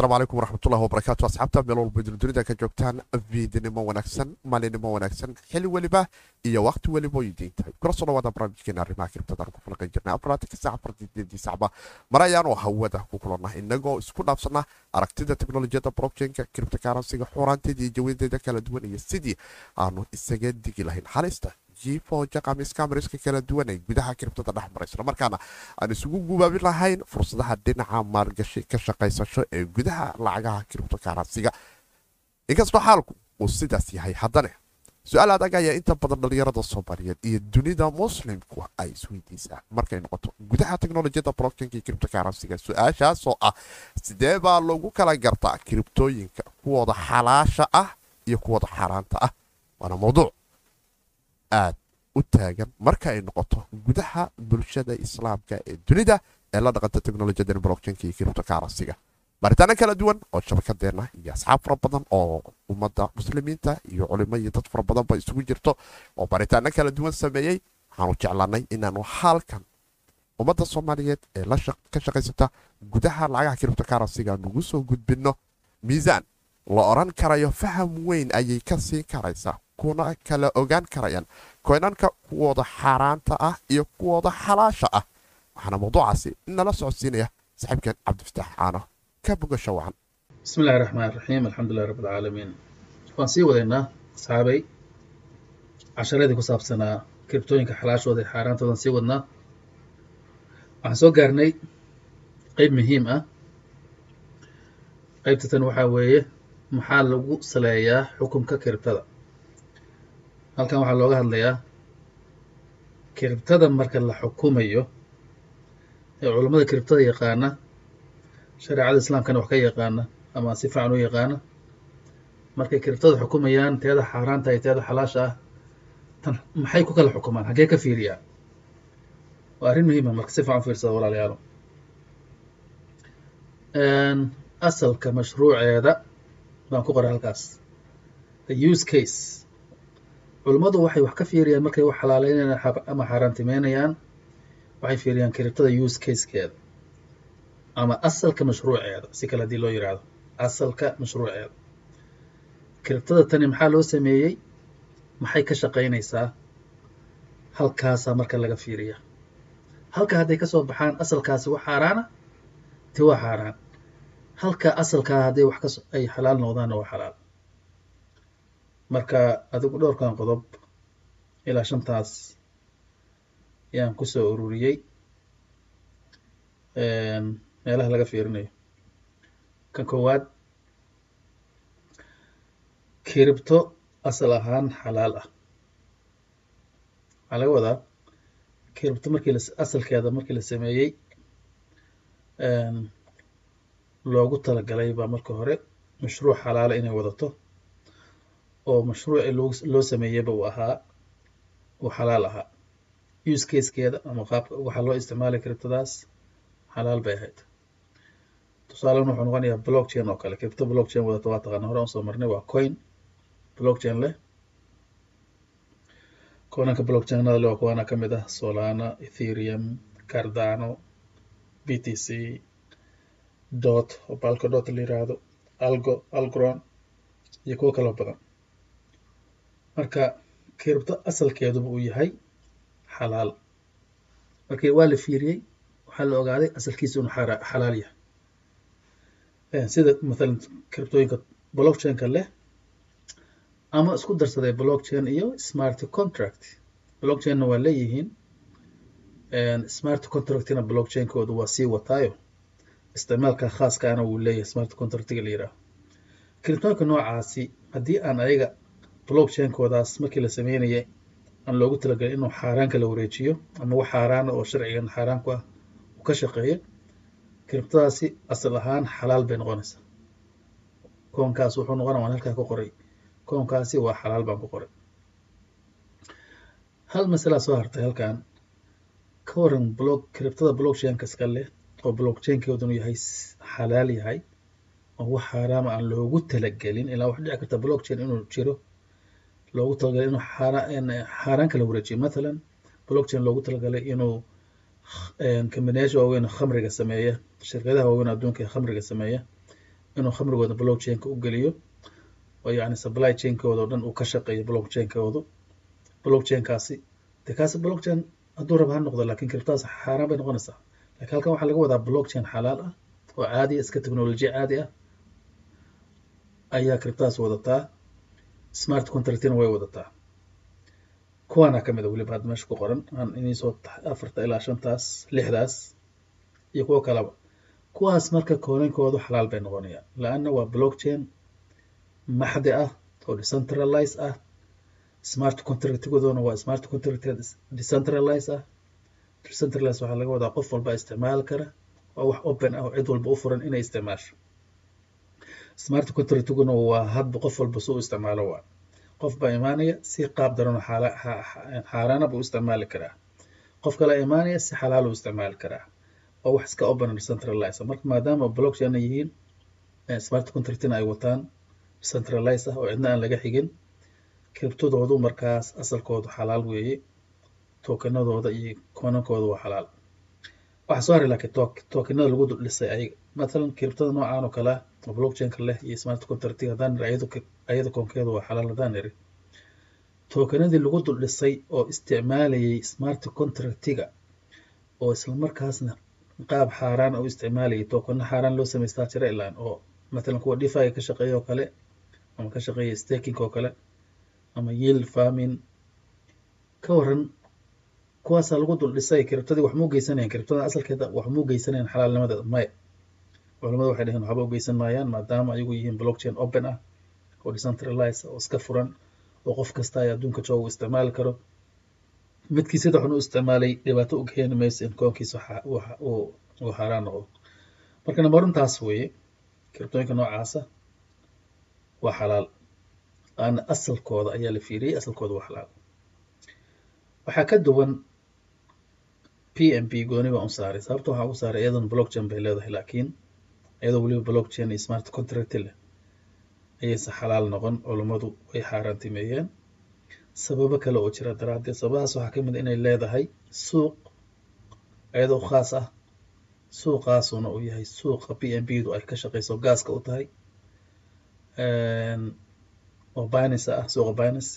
asalaamu calaykum waraxmatullahi wabarakaatu asxaabta meel walba dunida ka joogtaan viidnimo wanaagsan maalinimo wanaagsan xili weliba iyo waqti weliba oy diin tahay kula soo dhawaada barnaamijkeena arrimaha kiribtadaan ku falaqan jirnay afaraatanka saaca fardideedii sacba mar ayaanu hawada ku kulannah inagoo isku dhaafsana aragtida teknolojiyadda brokchainka kiribta karansiga xuuraanteeda iyo jawadeeda kala duwan iyo sidii aanu isaga digi lahayn. Halista jiifooja qamiiskaamariska kala duwan ee gudaha kiribtada dhex mara isla markaana aan isugu gubaabin lahayn fursadaha dhinaca maalgashi ka shaqaysasho ee gudaha lacagaha kiribto karansiga inkastoo xaalku uu sidaas yahay haddane su'aal adag ayaa inta badan dhalinyarada soomaaliyeed iyo dunida muslimku ay isweydiisaa markay noqoto gudaha teknolojiyadda brokchainka iyo kiribto karansiga su'aashaasoo ah sidee baa lagu kala gartaa kiribtooyinka kuwooda xalaasha ah. Iyo kuwooda xaaraanta ah. Waana mawduuc aad u taagan marka ay noqoto gudaha bulshada islaamka ee dunida ee la dhaqanta teknolojiyada brokchainka iyo kiribto karansiga baaritaano kala duwan oo shabakadeenna iyo asxaab fara badan oo ummadda muslimiinta iyo culimo iyo dad fara badanba isugu jirto oo baaritaano kala duwan sameeyey. Waxaanu jeclanay inaanu halkan ummadda soomaaliyeed ee ka shaqaysata gudaha lacagaha kiribto karansiga nugu soo gudbinno. Miisaan la oran karayo faham weyn ayay ka siin karaysaa kuna kala ogaan karayaan. Koynanka kuwooda xaaraanta ah iyo kuwooda xalaasha ah. Waxaana mawduucaasi nala socodsiinaya saaxiibkan cabdifataax caano ka bogasho wacan bismi illahi raxmaan raxiim alxamdulilah rabb alcaalamiin waan sii wadaynaa asxaabay casharadii ku saabsanaa kiribtooyinka xalaashooda ee xaaraantoodan sii wadnaa. Waxaan soo gaarnay qeyb muhiim ah. Qeybta tan waxaa weeye maxaa lagu saleeyaa xukunka kiribtada halkan waxaa looga hadlayaa kiribtada marka la xukumayo ee culammada kiribtada yaqaana shareecada islaamkana wax ka yaqaana ama si fiican u yaqaana. Markay kiribtada xukumayaan teeda xaaraanta iyo teeda xalaasha ah tan maxay ku kala xukumaan? Haggee ka fiiriyaan waa arrin muhiima marka si fiican fiirsada walaalayaalo. Asalka mashruuceeda baan ku qoray halkaas. The use case culummadu waxay wax ka fiiriyaan markay wax xalaaleynayaan ama xaaraantimeynayaan waxay fiiriyaan kiribtada use casekeeda ama asalka mashruuceeda si kale haddii loo yidhaahdo asalka mashruuceeda. Kiribtada tani maxaa loo sameeyey? Maxay ka shaqaynaysaa? Halkaasaa marka laga fiiriya halka hadday ka soo baxaan asalkaasi wax xaaraana? Ti waa xaaraan. Halka asalkaa hadday wax ay xalaal noqdaanna waa xalaal marka adigu dhowrkan qodob ilaa shantaas yaan ku soo ururiyey meelaha laga fiirinayo. Kan koowaad kiribto asal ahaan xalaal ah. Waxaa laga wadaa kiribto markii asalkeeda markii la sameeyey loogu talagalay baa marka hore mashruuc xalaala inay wadato oo mashruucii loo sameeyeyba uu ahaa uu xalaal ahaa. Use casekeeda ama qaabka waxaa loo isticmaalay kiribtadaas xalaal bay ahayd. Tusaalen wuxuu noqonayaa blockchain oo kale. Kiribto blockchain wadato waa taqaana hore aan soo marnay waa coin. Blockchain leh. Koonanka blockchainada leh waa kuwaana ka mid ah solana ethereum cardano b t c dot oo balka dot la yiraahdo algo algron iyo kuwo kaloo badan marka kiribto asalkeeduba uu yahay xalaal. Markii waa la fiiriyey. Waxaa la ogaaday asalkiisa inuu xalaal yahay. Sida mathalan kiribtooyinka blockchainka leh ama isku darsaday blockchain iyo smart contract. Blockchainna waa leeyihiin smart contractina blockchainkooda waa sii wataayo. Isticmaalka khaaskaana wuu leeyahay smart contractiga la yidhaaho kiribtooyinka noocaasi haddii aan ayaga blockchainkoodaas markii la sameynayay aan loogu talagalay inuu xaaraanka la wareejiyo ama wax xaaraana oo sharcigan xaaraan ku ah uu ka shaqeeyo kiribtadaasi asal ahaan xalaal bay noqonaysaa. Koonkaas wuxuu noqonaa waan halkaa ku qoray. Koonkaasi waa xalaal baan ku qoray. Hal masalaa soo hartay halkan ka waran block kiribtada blockchainka iska leh oo blockchainkeedunu yahay xalaal yahay oo wax xaaraama aan loogu talagelin ilaa wax dhici karta blockchain inuu jiro loogu talagalay inuu xaaraan kala wareejiyo mathalan blockchain loogu talagalay inuu kambaneyaasha waaweyn khamriga sameeya shirkadaha waaweyn adduunka ee khamriga sameeya inuu khamrigooda blockchainka u geliyo oo yacni supply chainkooda oo dhan uu ka shaqeeyo blockchainkoodu. Blockchainkaasi dee kaasi blockchain hadduu raba ha noqdo laakiin kiribtadaas xaaraan bay noqonaysaa. Laakiin halkan waxaa laga wadaa blockchain xalaal ah oo caadi iska technolojiya caadi ah ayaa kiribtadaas wadataa smart contractina way wadataa. Kuwaana ka mid a weliba hadda meesha ku qoran aan inii soo afarta ilaa shantaas lixdaas iyo kuwo kaleba kuwaas marka koonankoodu xalaal bay noqonayaan la-anna waa blockchain maxdi ah oo decentralize ah. Smart contractigooduna waa smart contract decentralize ah. Decentralize waxaa laga wadaa qof walba isticmaali kara waa wax open ah oo cid walba u furan inay isticmaasho smart contractiguna waa hadba qof walba suu isticmaalo waa. Qof baa imaanaya si qaab daran oo xaaraana buu isticmaali karaa. Qof kale imaanaya si xalaal uu isticmaali karaa. Oo wax iska open decentralize marka maadaama blockchain ay yihiin smart contractina ay wataan decentralize ah oo cidna aan laga xigin kiribtadoodu markaas asalkoodu xalaal weeye tookanadooda iyo koonankooda waa xalaal waxaa soo haray laakiin tookanada lagu dhisay ayaga mathalan kiribtada noocaan oo kale ah oo blockchainka leh iyo smart contractiga haddaan niri ayada koonkeedu waa xalaal haddaan niri tookanadii lagu dul dhisay oo isticmaalayay smart contractiga oo islamarkaasna qaab xaaraan u isticmaalayay tookano xaaraan loo samaystaa jira ilaan oo mathalan kuwa difiga ka shaqeeya oo kale ama ka shaqeeya staking oo kale ama yield farming. Ka waran kuwaasaa lagu dul dhisay kiribtadii wax muu geysanayan kiribtada asalkeeda wax muu geysanayan xalaalnimadeeda maya culamadu waxay dhaheen waxba u geysan maayaan maadaama ayagu yihiin blockchain open ah oo decentralize oo iska furan oo qof kasta ay adduunka jooga u isticmaali karo. Midkii sida xun u isticmaalay dhibaato u keeni mayso in koonkiisa uu xaaraan noqdo. Marka namaruntaas weeye kiribtooyinka noocaasa waa xalaal. Aana asalkooda ayaa la fiiriyey asalkooda waa xalaal waxaa ka duwan p m p gooni baan u saaray. Sababta waxaa u saaray iyadan blockchain bay leedahay laakiin iyadoo weliba blockchain iyo smart contract leh ayayse xalaal noqon culummadu way xaaraantimeeyeen. Sababo kale oo jira daraaddeed sababahaas waxaa ka mid inay leedahay suuq iyadoo khaas ah suuqaasuna uu yahay suuqa p m p du ay ka shaqeyso gaaska u tahay oo binance ah suuqa binance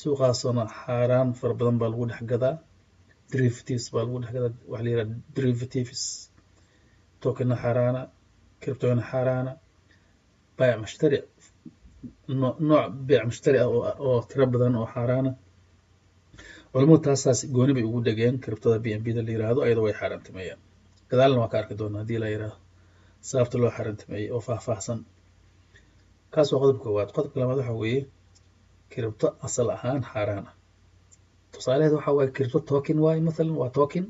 suuqaasuna xaaraan fara badan baa lagu dhex gadaa derivatives baa lagu dhex gadaa waxa la yidhaha derivatives tokena xaaraana kiribtooyina xaaraana baayac mushtari nooc beec mushtari ah oo tiro badan oo xaaraana. Culamadu taasaas gooni bay ugu dhegeen kiribtada b m b da la yiraahdo ayadoo way xaaraantimeeyeen gadaalna waa ka arki doonaa haddii la yiraahdo sababta loo xaaraantimeeyey oo faahfaahsan. Kaas waa qodobka koowaad. Qodobka labaad waxa weeye kiribto asal ahaan xaaraan. Ah tusaalaheed waxa waaye kiribto token waaye mathalan waa token.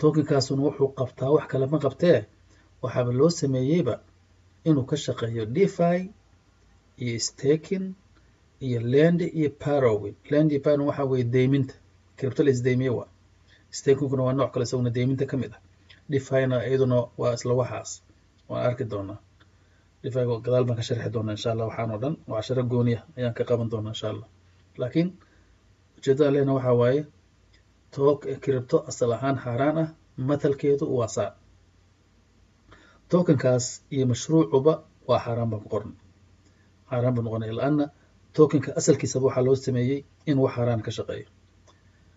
Tokenkaasuna wuxuu qabtaa wax kale ma qabtee waxaaba loo sameeyeyba inuu ka shaqeeyo defi iyo staking iyo land iyo parowin land iyo parowin waxa weeye deyminta kiribto la isdeymiye waa. Stakingkuna waa nooc kale isaguna deyminta ka mid ah. Defina iyaduna waa isla waxaas. Waan arki doonaa defiga gadaal baan ka sharxi doonaa insha allah waxaan oo dhan waa casharo gooniya ayaan ka qaban doonaa insha allah laakiin ujeedada lehna waxaa waaye took kiribto asal ahaan xaaraan ah mathalkeedu waa saa. Tokenkaas iyo mashruucuba waa xaaraan baan ku qoran xaaraan buu noqonaya laanna tokenka asalkiisaba waxaa loo sameeyey inuu wax xaaraan ka shaqeeyo.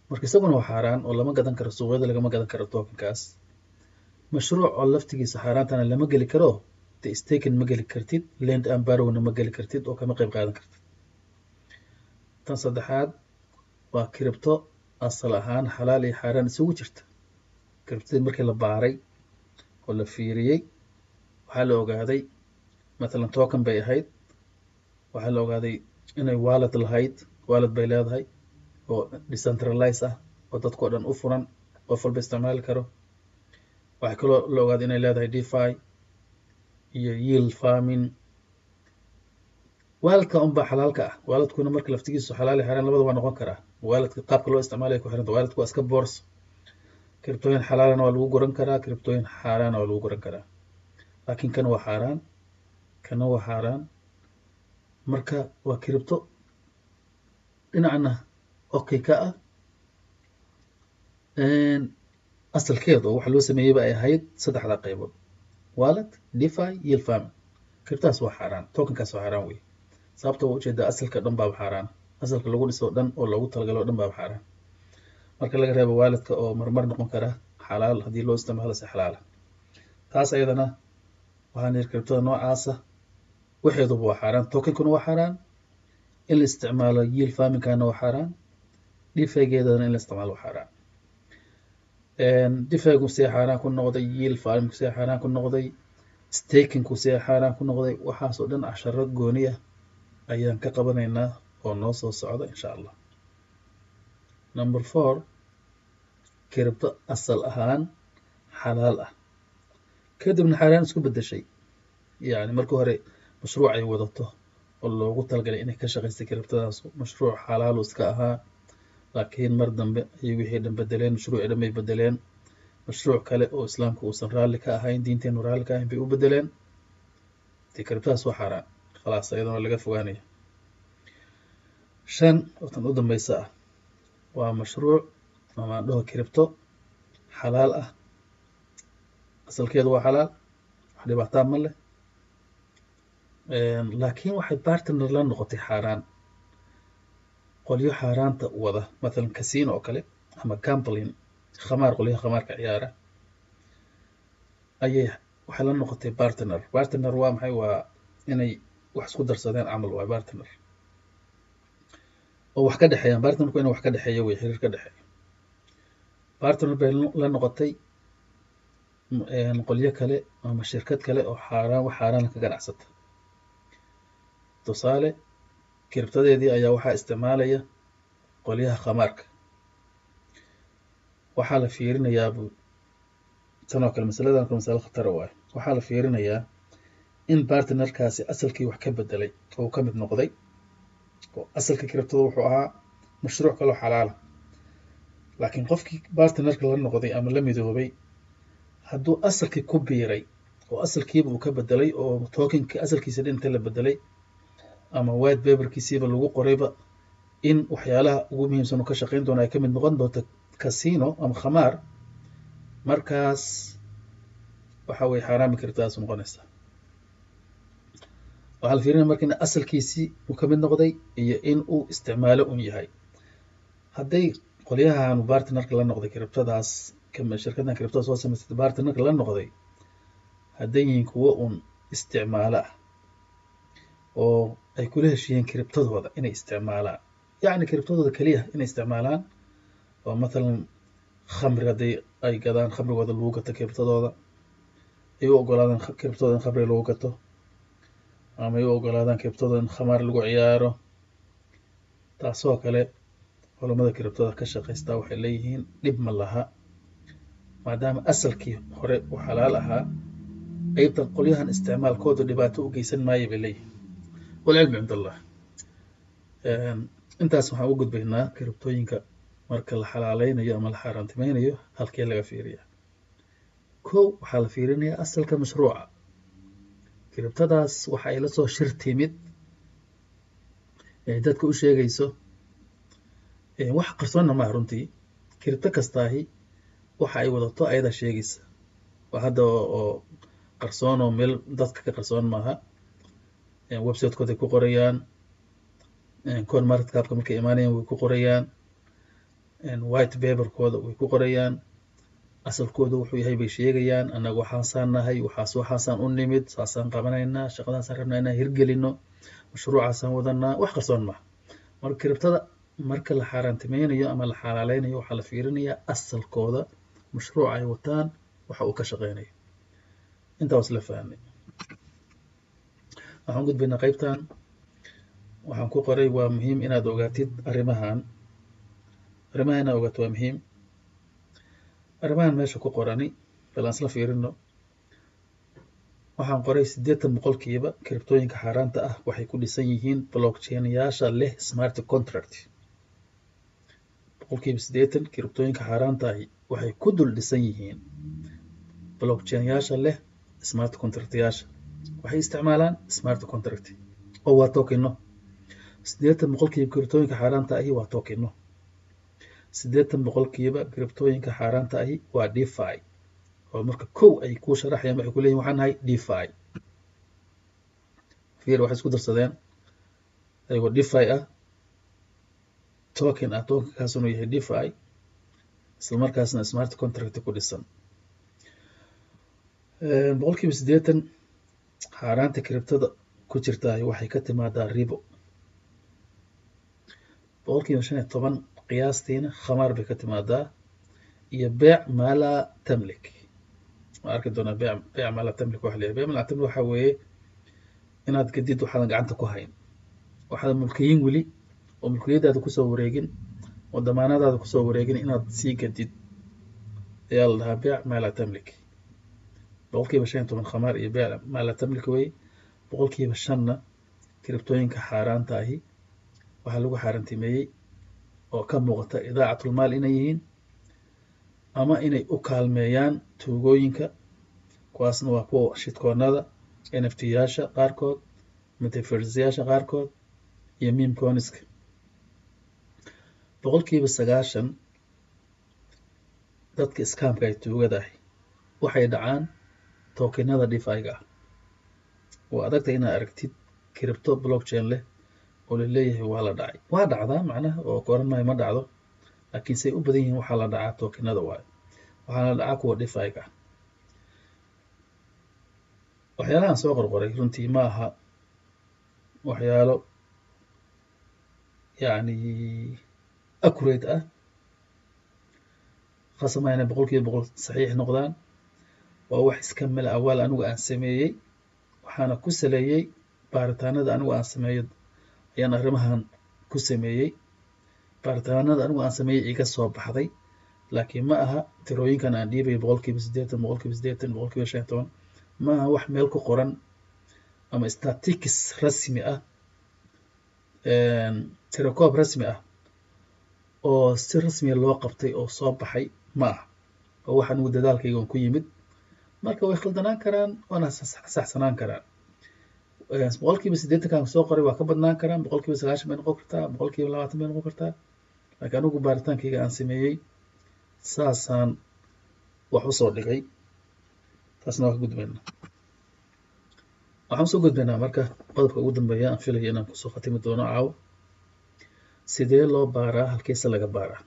Marka isaguna waa xaaraan oo lama gadan karo suuqyada lagama gadan karo tokenkaas mashruuc oo laftigiisa xaaraantana lama geli karo de staken ma geli kartid land and ma geli kartid oo kama qayb qaadan kartid. Tan saddexaad waa kiribto asal ahaan xalaal iyo xaaraan isugu jirta. Kiribtadii markii la baaray oo la fiiriyey waxaa la ogaaday mathalan token bay ahayd waxaa la ogaaday inay wallet lahayd wallet bay leedahay oo decentralize ah oo dadkao dhan u furan qof walba isticmaali karo. Waxaa kaloo la ogaaday inay leedahay defi iyo yield farming. Waaladka unbaa xalaalka ah. Waaladkuna marka laftigiisu xalaal iyo xaaraan labada waa noqon karaa. Waaladka qaabka loo isticmaalaya ku xiranta waaladku waa iska boorso kiribtooyin xalaalana waa lagu guran karaa. Kiribtooyin xaaraana waa lagu guran karaa. Laakiin kan waa xaaraan kana waa xaaraan. Marka waa kiribto dhinacna okay ka ah. Asalkeedu oo waxa loo sameeyeyba ay ahayd saddexda qaybood wallet defi yield farming kiribtadaas waa xaaraan tokenkaas waa xaaraan wey sababta waa u jeedaa asalka dhan baaba xaaraan asalka lagu dhiso dhan oo loogu talagalo o dhan baaba xaaraan marka laga reebo waalidka oo marmar noqon kara xalaal haddii loo isticmaalo si xalaala taas ayadana waxaan yidhi kiribtada noocaasa waxeeduba waa xaaraan tokenkuna waa xaaraan in la isticmaalo yiil farmingkana waa xaaraan dhifaygeedana in la isticmaalo waa xaaraan dhifaygu see xaaraan ku noqday yiil farmingku see xaaraan ku noqday stakingku see xaaraan ku noqday waxaasoo dhan casharo gooni ah ayaan ka qabanaynaa oo noo soo socda insha allah. Number four kiribto asal ahaan xalaal ah. Kadibna xaaraan isku beddeshay. Yacni markii hore mashruuc ay wadato oo loogu talagalay inay ka shaqaystay kiribtadaas mashruuc xalaalu iska ahaa laakiin mar dambe ayay wixii dhan bedeleen mashruucii dhan bay bedeleen. Mashruuc kale oo islaamku uusan raalli ka ahayn diinteenu raalli ka ahayn bay u bedeleen. Dee kiribtadaas waa xaaraan khalaas ayadana laga fogaanaya shan watan u dambeysa ah. Waa mashruuc amaan dhaho kiribto xalaal ah. Asalkeedu waa xalaal wax dhibaataa ma leh. Laakiin waxay bartiner la noqotay xaaraan qolyo xaaraanta wada mathalan casino oo kale ama gamblin khamaar qolyaha khamaarka ciyaara ayay waxay la noqotay bartiner bartiner waa maxay? Waa inay wax isku darsadeen camal waa bartiner oo wax ka dhexeeyaan bartinerku inay wax ka dhexeeyo wey xiriir ka dhexeeyo bartiner bay la noqotay qolyo kale ama shirkad kale oo xaaraan wax xaaraan ka ganacsata. Tusaale kiribtadeedii ayaa waxaa isticmaalaya qolyaha khamaarka. Waxaa la fiirinayaa bu tanoo kale masaladan kale masalo khatara waayo waxaa la fiirinayaa in bartinerkaasi asalkii wax ka bedelay oo ka mid noqday oo asalka kiribtada wuxuu ahaa mashruuc kaloo xalaala. Laakiin qofkii bartinerka la noqday ama la midoobay hadduu asalkii ku biiray oo asalkiiba uu ka bedelay oo tokenka asalkiisa dhinta la bedelay ama white paperkiisiiba lagu qorayba in waxyaalaha ugu muhiimsan uu ka shaqayn doono ay ka mid noqon doonto casino ama khamaar markaas waxa weye xaaraami kiribtadaas noqonaysaa waxaa la fiirinaya marka in asalkiisii uu ka noqday iyo in uu isticmaalo un yahay. Hadday qolyahan bartinerka la noqday kiribtadaas shirkaddan kiribtada soo samaysatay bartinerka la noqday hadday yihiin kuwo un isticmaalo ah oo ay kula heshiiyeen kiribtadooda inay isticmaalaan. Yacni kiribtadooda keliya inay isticmaalaan. Oo mathalan khamri hadday ay gadaan khamrigooda lagu gato kiribtadooda ay u ogolaadaan kiribtadooda in khamri lagu gato. Ama ay u ogolaadaan kiribtadooda in khamaar lagu ciyaaro. Taasoo kale culamada kiribtada ka shaqaystaa waxay leeyihiin dhib ma laha. Maadaama asalkii hore uu xalaal ahaa qaybtan qolyahan isticmaalkooda dhibaato u geysan maayo bay leeyihiin walcilmu cind allah intaas waxaan u gudbaynaa kiribtooyinka marka la xalaaleynayo ama la xaaraantimeynayo halkee laga fiiriya kow waxaa la fiirinayaa asalka mashruuca. Kiribtadaas waxa ay la soo shir timid ay dadka u sheegayso wax qarsoonna maaha runtii. Kiribto kastaahi waxa ay wadato ayadaa sheegaysa. Hadda oo qarsoon oo meel dadka ka qarsoon maaha websitekooday ku qorayaan. Con marketcapka markay imaanayaan way ku qorayaan. White paperkooda way ku qorayaan. Asalkooda wuxuu yahay bay sheegayaan annaga waxaasaan nahay waxaas waxaasaan u nimid saasaan qabanaynaa shaqadaasaan rabnaa inaan hirgelino mashruucaasaan wadanaa wax qarsoon maaha marka kiribtada marka la xaaraantimeynayo ama la xalaaleynayo waxaa la fiirinayaa asalkooda mashruuca ay wataan waxa uu ka shaqeynayo intaa was la fahnay waxaan gudbaynaa qaybtan. Waxaan ku qoray waa muhiim inaad ogaatid arrimahan. Arrimaha inaad ogaato waa muhiim. Arrimahan meesha ku qorani bal isla fiirino. Waxaan qoray siddeetan boqolkiiba kiribtooyinka xaaraanta ah waxay ku dhisan yihiin blockchainyaasha leh smart contract. Boqolkiiba siddeetan kiribtooyinka xaaraanta ahi waxay ku dul dhisan yihiin blockchainyaasha leh smart contractyaasha waxay isticmaalaan smart contract. Oo waa tokeno siddeetan boqolkiiba kiribtooyinka xaaraanta ahi waa tokeno siddeetan boqolkiiba kiribtooyinka xaaraanta ahi waa defi. Oo marka kow ay kuu sharaxayaan waxay ku leeyihiin waxaan nahay defi. Fiir waxay isku darsadeen. Ayagoo defi ah. Token ah tokenkaasuna yahay defi. Isla markaasna smart contract ku dhisan. Boqol kiiba siddeetan xaaraanta kiribtada ku jirtaay waxay ka timaadaa ribo. Boqol kiiba shan iyo toban qiyaastiina khamaar bay ka timaadaa. Iyo beec maala tamlik. Waan arki doonaa beec beec maala tamlik waxa la beec maala tamlik waxa weeye inaad gadid waxaadan gacanta ku hayn. Waxaadan mulkiyin weli oo mulkiyadaada ku soo wareegin oo damaanadaada ku soo wareegin inaad sii gadid ayaa la dhahaa beec maala tamlik boqol kiiba shan iyo toban khamaar iyo beec maala tamlik weye boqol kiiba shanna kiribtooyinka xaaraanta ahi waxaa lagu xaaraantimeeyey oo ka muuqata idaacatlmaal inay yihiin ama inay u kaalmeeyaan tuugooyinka kuwaasna waa kuwa shidkoonada nft yaasha qaarkood metafersyaasha qaarkood iyo mimconiska boqol kiiba sagaashan dadka iskaamka ay tuugadahay waxay dhacaan tookinada dhifiga ah waa adagta inaad aragtid kiribto blockchain leh oo la leeyahay waa la dhacay. Waa dhacdaa macnaha oo koran maayo ma dhacdo laakiin say u badan yihiin waxaa la dhacaa tookinada waayo. Waxaa la dhacaa kuwa dhifiga ah waxyaalahan soo qorqoray runtii ma aha waxyaalo yacni accurate ah. Khasama inay boqol kiiba boqol saxiix noqdaan waa wax iska mala awaal anigu aan sameeyey waxaana ku saleeyey baaritaanada anigu aan sameeyo ayaan arrimahan ku sameeyey. Baaritaanada anigu aan sameeyey iga soo baxday laakiin ma aha tirooyinkan aan dhiibayo boqol kiiba siddeetan boqol kiiba siddeetan boqol kiiba shan iyo toban ma aha wax meel ku qoran ama statistics rasmi ah tirakoob rasmi ah oo si rasmiya loo qabtay oo soo baxay ma aha. Oo wax anigu dadaalkayga on ku yimid marka way khaldanaan karaan waana saxsanaan karaan. Boqol kiiba siddeetankan soo qoray waa ka badnaan karaan boqol kiiba sagaashan bay noqon kartaa boqol kiiba labaatan bay noqon kartaa. Laakiin anigu baaritaankayga aan sameeyey saasaan wax u soo dhigay. Taasna waa ka gudbaynaa waxaan u soo gudbaynaa marka qodobka ugu dambeeya aan filaya inaan ku soo khatimi doono caawo sidee loo baaraa halkeese laga baaraa?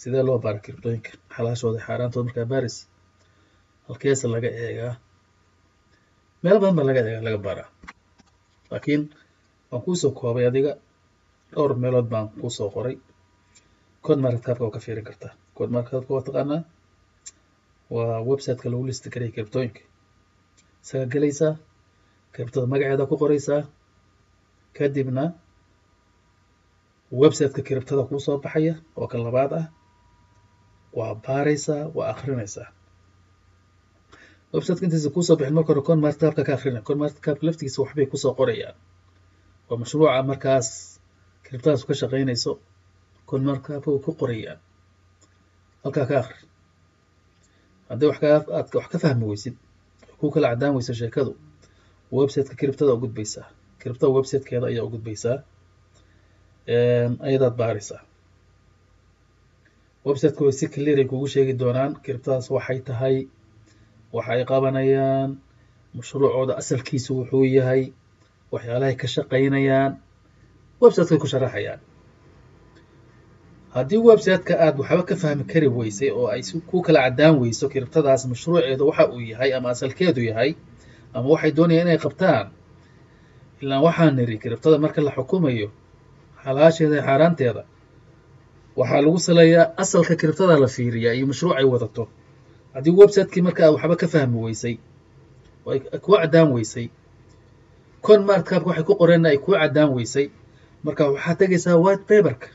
Sidee loo baaraa kiribtooyinka xalaashooda xaaraantooda markaa baaris halkeese laga eegaa meel badan baa laga eegaa laga baaraa laakiin waan kuusoo koobay adiga dhowr meelood baan kuusoo qoray code marketabka waa ka fiirin kartaa code marketabka waa taqaanaa waa websiteka lagu listi karaya kiribtooyinka isaga gelaysaa kiribtada magaceeda ku qoraysaa kadibna websiteka kiribtada kuu soo baxaya oo kan labaad ah waa baaraysaa waa akrinaysaa websiteka intiisa kuusoo bixin marka hore conmartabka ka akrinaya conmartabka laftigiisa waxbay ku soo qorayaan. Waa mashruuca markaas kiribtadaas ka shaqaynayso conmartabka way ku qorayaan. Halkaa ka akri haddii wax wax ka fahmi weysid ku kala caddaan weysa sheekadu. Websiteka kiribtada u gudbaysaa kiribtada websitekeeda ayaa u gudbaysaa ayadaad baaraysaa. Websiteka way si clear ay kugu sheegi doonaan kiribtadaas waxay tahay waxa ay qabanayaan mashruucooda asalkiisu wuxuu yahay waxyaalahay ka shaqaynayaan websiteka ku sharaxayaan. Haddii websiteka aad waxba ka fahmi kari weysay oo ay ku kala caddaan weyso kiribtadaas mashruuceeda waxa uu yahay ama asalkeedu yahay ama waxay doonayaan inay qabtaan ilaan waxaan niri kiribtada marka la xukumayo xalaasheeda iyo xaaraanteeda waxaa lagu saleeyaa asalka kiribtada la fiiriyaa iyo mashruuc ay wadato haddii websitekii marka waxba ka fahmi weysay kuu caddaan weysay. Conmartkabka waxay ku qoreenna ay kuu caddaan weysay. Marka waxaad tegaysaa white paperka.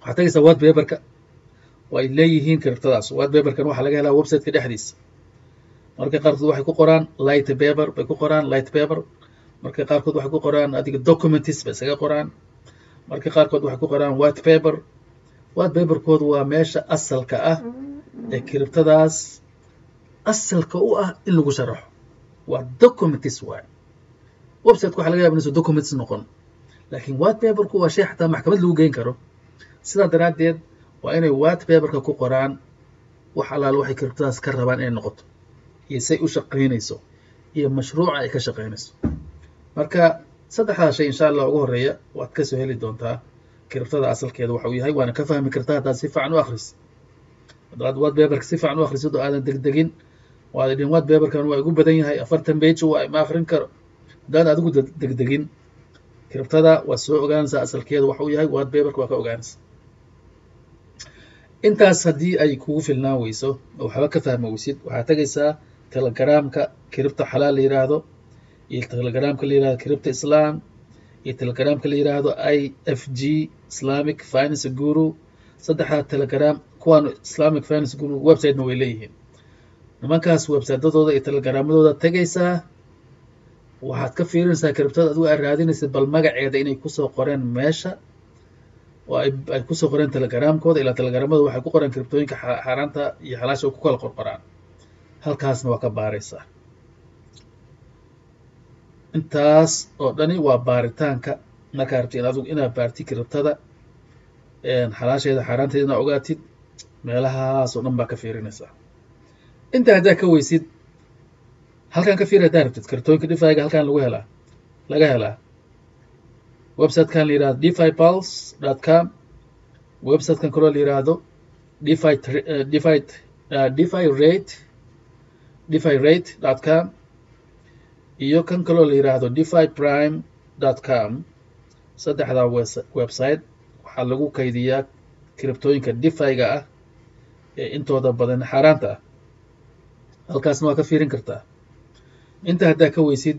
Waxaad tegaysaa white paperka. Oo ay leeyihiin kiribtadaas white paperkan waxaa laga helaa websiteka dhexdiisa. Marka qaarkood waxay ku qoraan light paper bay ku qoraan light paper. Marka qaarkood waxay ku qoraan adiga documents bay isaga qoraan. Marka qaarkood waxay ku qoraan white paper. White paperkoodu waa meesha asalka ah ee kiribtadaas asalka u ah in lagu sharaxo. Waa documents waay websiteka waxa laga yaba inuusan documents noqon. Laakiin white paperku waa shay xataa maxkamad lagu geyn karo. Sidaa daraaddeed waa inay white paperka ku qoraan wax allaale waxay kiribtadaas ka rabaan inay noqoto. Iyo say u shaqaynayso. Iyo mashruuca ay ka shaqaynayso. Marka saddexdaa shay insha allah ugu horreeya waad ka soo heli doontaa kiribtada asalkeeda waxa uu yahay waana ka fahmi kartaa haddaad si fiican u akhris haddaad waad beberka si fiican u akhrisid oo aadan degdegin waad idhin waad beberkan waa igu badan yahay afartan waa ma akhrin karo. Haddaan adigu degdegin kiribtada waad soo ogaanaysaa asalkeeda waxa uu yahay waad beberka waa ka ogaanaysaa. Intaas haddii ay kugu filnaan weyso oo waxba ka fahmi weysid waxaad tegaysaa telegramka kiribta xalaal la yidhaahdo iyo telegramka la yidhahdo kiribta islam iyo telegramka la yidhaahdo i f g islamic finance guru. Saddexdaa telegram kuwaan islamic finance guru websitena way leeyihiin. Nimankaas websitadooda iyo telegaramadooda tegaysaa waxaad ka fiirinaysaa kiribtada adigu aad raadinaysid bal magaceeda inay ku soo qoreen meesha. Oo ay ku soo qoreen telegramkooda ilaa telegaramadooda waxay ku qoreen kiribtooyinka xaaraanta iyo xalaasha ku kala qorqoraan halkaasna waa ka baaraysaa. Intaas oo dhani waa baaritaanka. Markaa rabti in inaad baartid kiribtada xalaasheeda xaaraanteeda ogaatid meelahaas oo dhan baa ka fiirinaysaa intaa haddaa ka weysid halkan ka fiiri haddaa rabtid kiribtooyinka dhifayga halkan lagu helaa laga helaa. Websitekan la yihahdo defi pulse dot com. Websitekan kaloo la yihahdo defi defi defi rate defi rate dot com. Iyo kan kaloo la yidhaahdo defi prime dot com. Saddexdaa website waxaa lagu kaydiyaa kiribtooyinka defiga ah ee intooda badan xaaraanta ah. Halkaasna waa ka fiirin kartaa. Inta haddaa ka weysid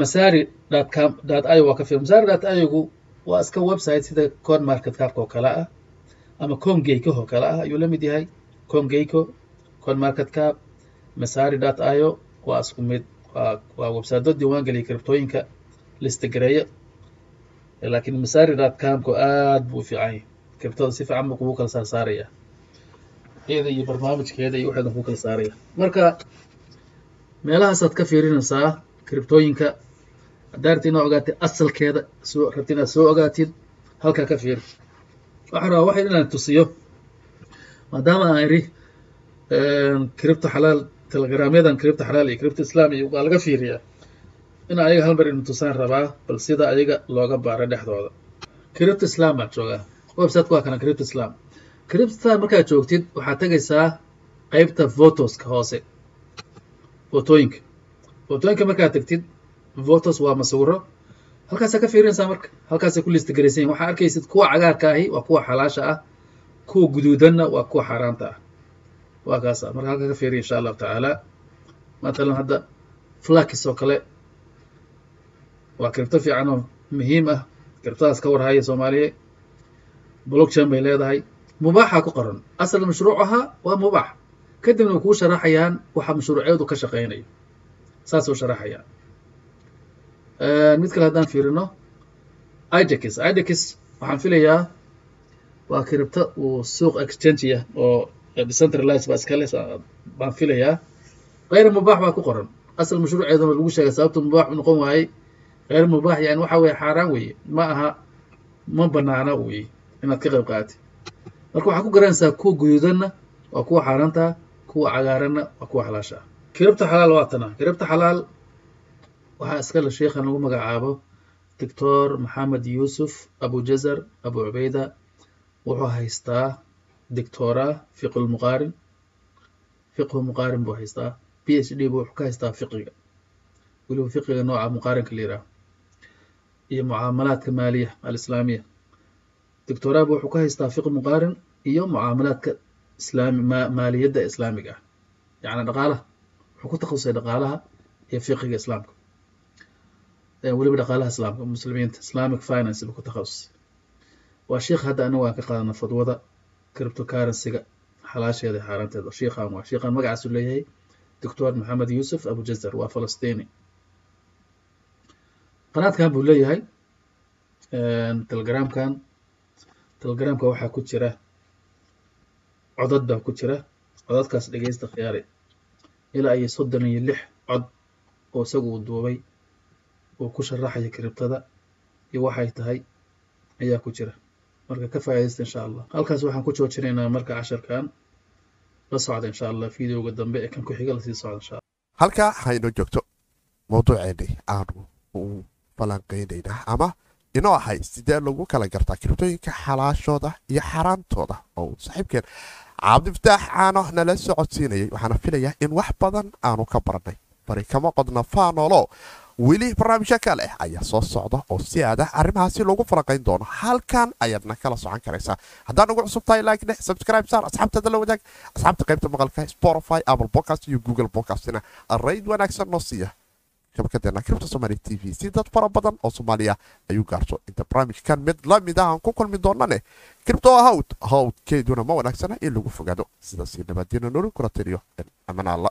masari dot com dot io waa ka fiir masari dot iogu waa iska website sida con market capka oo kale ah ama congeyco oo kale ah. Ayuu la mid yahay. Congeyco con market cap masari dot io waa isku mid. Waa waa websiteo diiwaan geliya kiribtooyinka listigareeya laakiin masari dot comku aad buu u fiican yahay. Kiribtada si fiican buu kugu kala saar saaraya iyada iyo barnaamijkeeda iyo waxeedan kugu kala saaraya. Marka meelahaasaad ka fiirinaysaa kiribtooyinka haddaa rabti inaad ogaatid asalkeeda soo rabti inaad soo ogaatid halkaa ka fiiri. Waxaan rabaa waxay inaan tusiyo maadaama aan idhi kiribta xalaal telegramyadan kiribta xalaal iyo kiribta islam iyo waa laga fiiriyaa in ayaga hal mar inu tusaan rabaa bal sida ayaga looga baaro dhexdooda. Kiribta islam baad joogaa. Websiteka waa kana kiribta islam islam markaad joogtid waxaad tegaysaa qeybta votoska hoose. Fotooyinka fotooyinka markaad tegtid votos waa masawiro halkaasaa ka fiirinaysaa marka. Halkaasay ku lista garaysan yihiin waxaa arkaysid kuwa cagaarka ahi waa kuwa xalaasha ah. Kuwa guduudanna waa kuwa xaaraanta ah. Waa kaasa marka halka ka fiiriya insha allahu tacaala. Matalan hadda flakis oo kale. Waa kiribto fiican oo muhiim ah. Kiribtadaas ka warhaya soomaaliya blockchain bay leedahay mubaaxa ku qoran. Asal mashruucaha waa mubaax. Kadibna way kuu sharaxayaan waxa mashruuceedu ka shaqeynayo saasuu sharaxayaan. Mid kale haddaan fiirino idex idex waxaan filayaa waa kiribto uu suuq exchangeya oo decentralize baa iskale baan filayaa. Keyr mubaax baa ku qoran. Asal mashruuceeduna lagu sheegay sababta mubaax u noqon waayey. Keyr mubaax yani waxa weye xaaraan weeye. Ma aha ma banaana weye inaad ka qayb qaatid marka waxaa ku garanaysaa kuwa guduudanna waa kuwa xaaraantaa kuwa cagaaranna waa kuwa xalaasha. Ah kiribta xalaal waa tana. Kiribta xalaal waxaa iskale sheikhan lagu magacaabo. Doctor maxamed yuusuf abu jazar abu cubeyda wuxuu haystaa doctora fiqhu lmuqaarin fiqhu muqaarin buu haystaa. P h d bu wuxuu ka haystaa fiqiga weliba fiqiga nooca muqaarinka la yidhaaho iyo mucaamalaadka maaliya alislaamiya doctorabu wuxuu ka haystaa fiqh muqaarin iyo mucaamalaadka maaliyadda islaamiga. Ah yacni dhaqaalaha wuxuu ku takhasusay dhaqaalaha iyo fiqiga islaamka. Weliba dhaqaalaha islaamka muslimiinta islamic finance buu ku takhasusay. Waa sheikh hadda anagu aan ka qaadana fadwada cryptocurrencyga xalaasheeda xaaraanteeda shiikhan waa shiikhan magacaasu leeyahay doctor maxamed yuusuf abu jazar waa falastini. Qanaadkan buu leeyahay telegramkan telegramka waxaa ku jira codad baa ku jira codadkaas dhegeysta khiyaari. Ilaa iyo soddon iyo lix cod oo isagu uu duubay uu ku sharaxaya kiribtada iyo waxay tahay ayaa ku jira. Marka ka faa'iidaysta insha allah. Halkaas waxaan ku joojinaynaa marka casharkan. La socda insha allah videoga dambe ee kan ku xiga la sii socda insha allah. Halkaa ha inoo joogto mawduuceennii aanu u falanqeynaynaa ama inoo ahay sidee lagu kala gartaa kiribtooyinka xalaashooda iyo xaaraantooda oo saaxiibkeen cabdifataax caano nala socodsiinayay waxaana filayaa in wax badan aanu ka baranay bari kama qodna faanolo weli barnaamijyo kale ayaa soo socda oo si aada arrimahaasi loogu falanqayn doono. Halkan ayaadna kala socon karaysaa. Haddaan ugu cusub tahay like dheh subscribe saar asxaabtada la wadaag asxaabta qaybta maqalka spotify apple podcast iyo google podcastina. Rayd wanaagsan noo siiya shabakadeena kribta somaali t v si dad fara badan oo soomaaliya ayuu gaarso inta barnaamijkan mid la mid ah aan ku kulmi doonane. Kribto hawd hawdkeeduna ma wanaagsana in lagu fogaado. Sidaasi nabadina nolol kula tiriyo amanaalla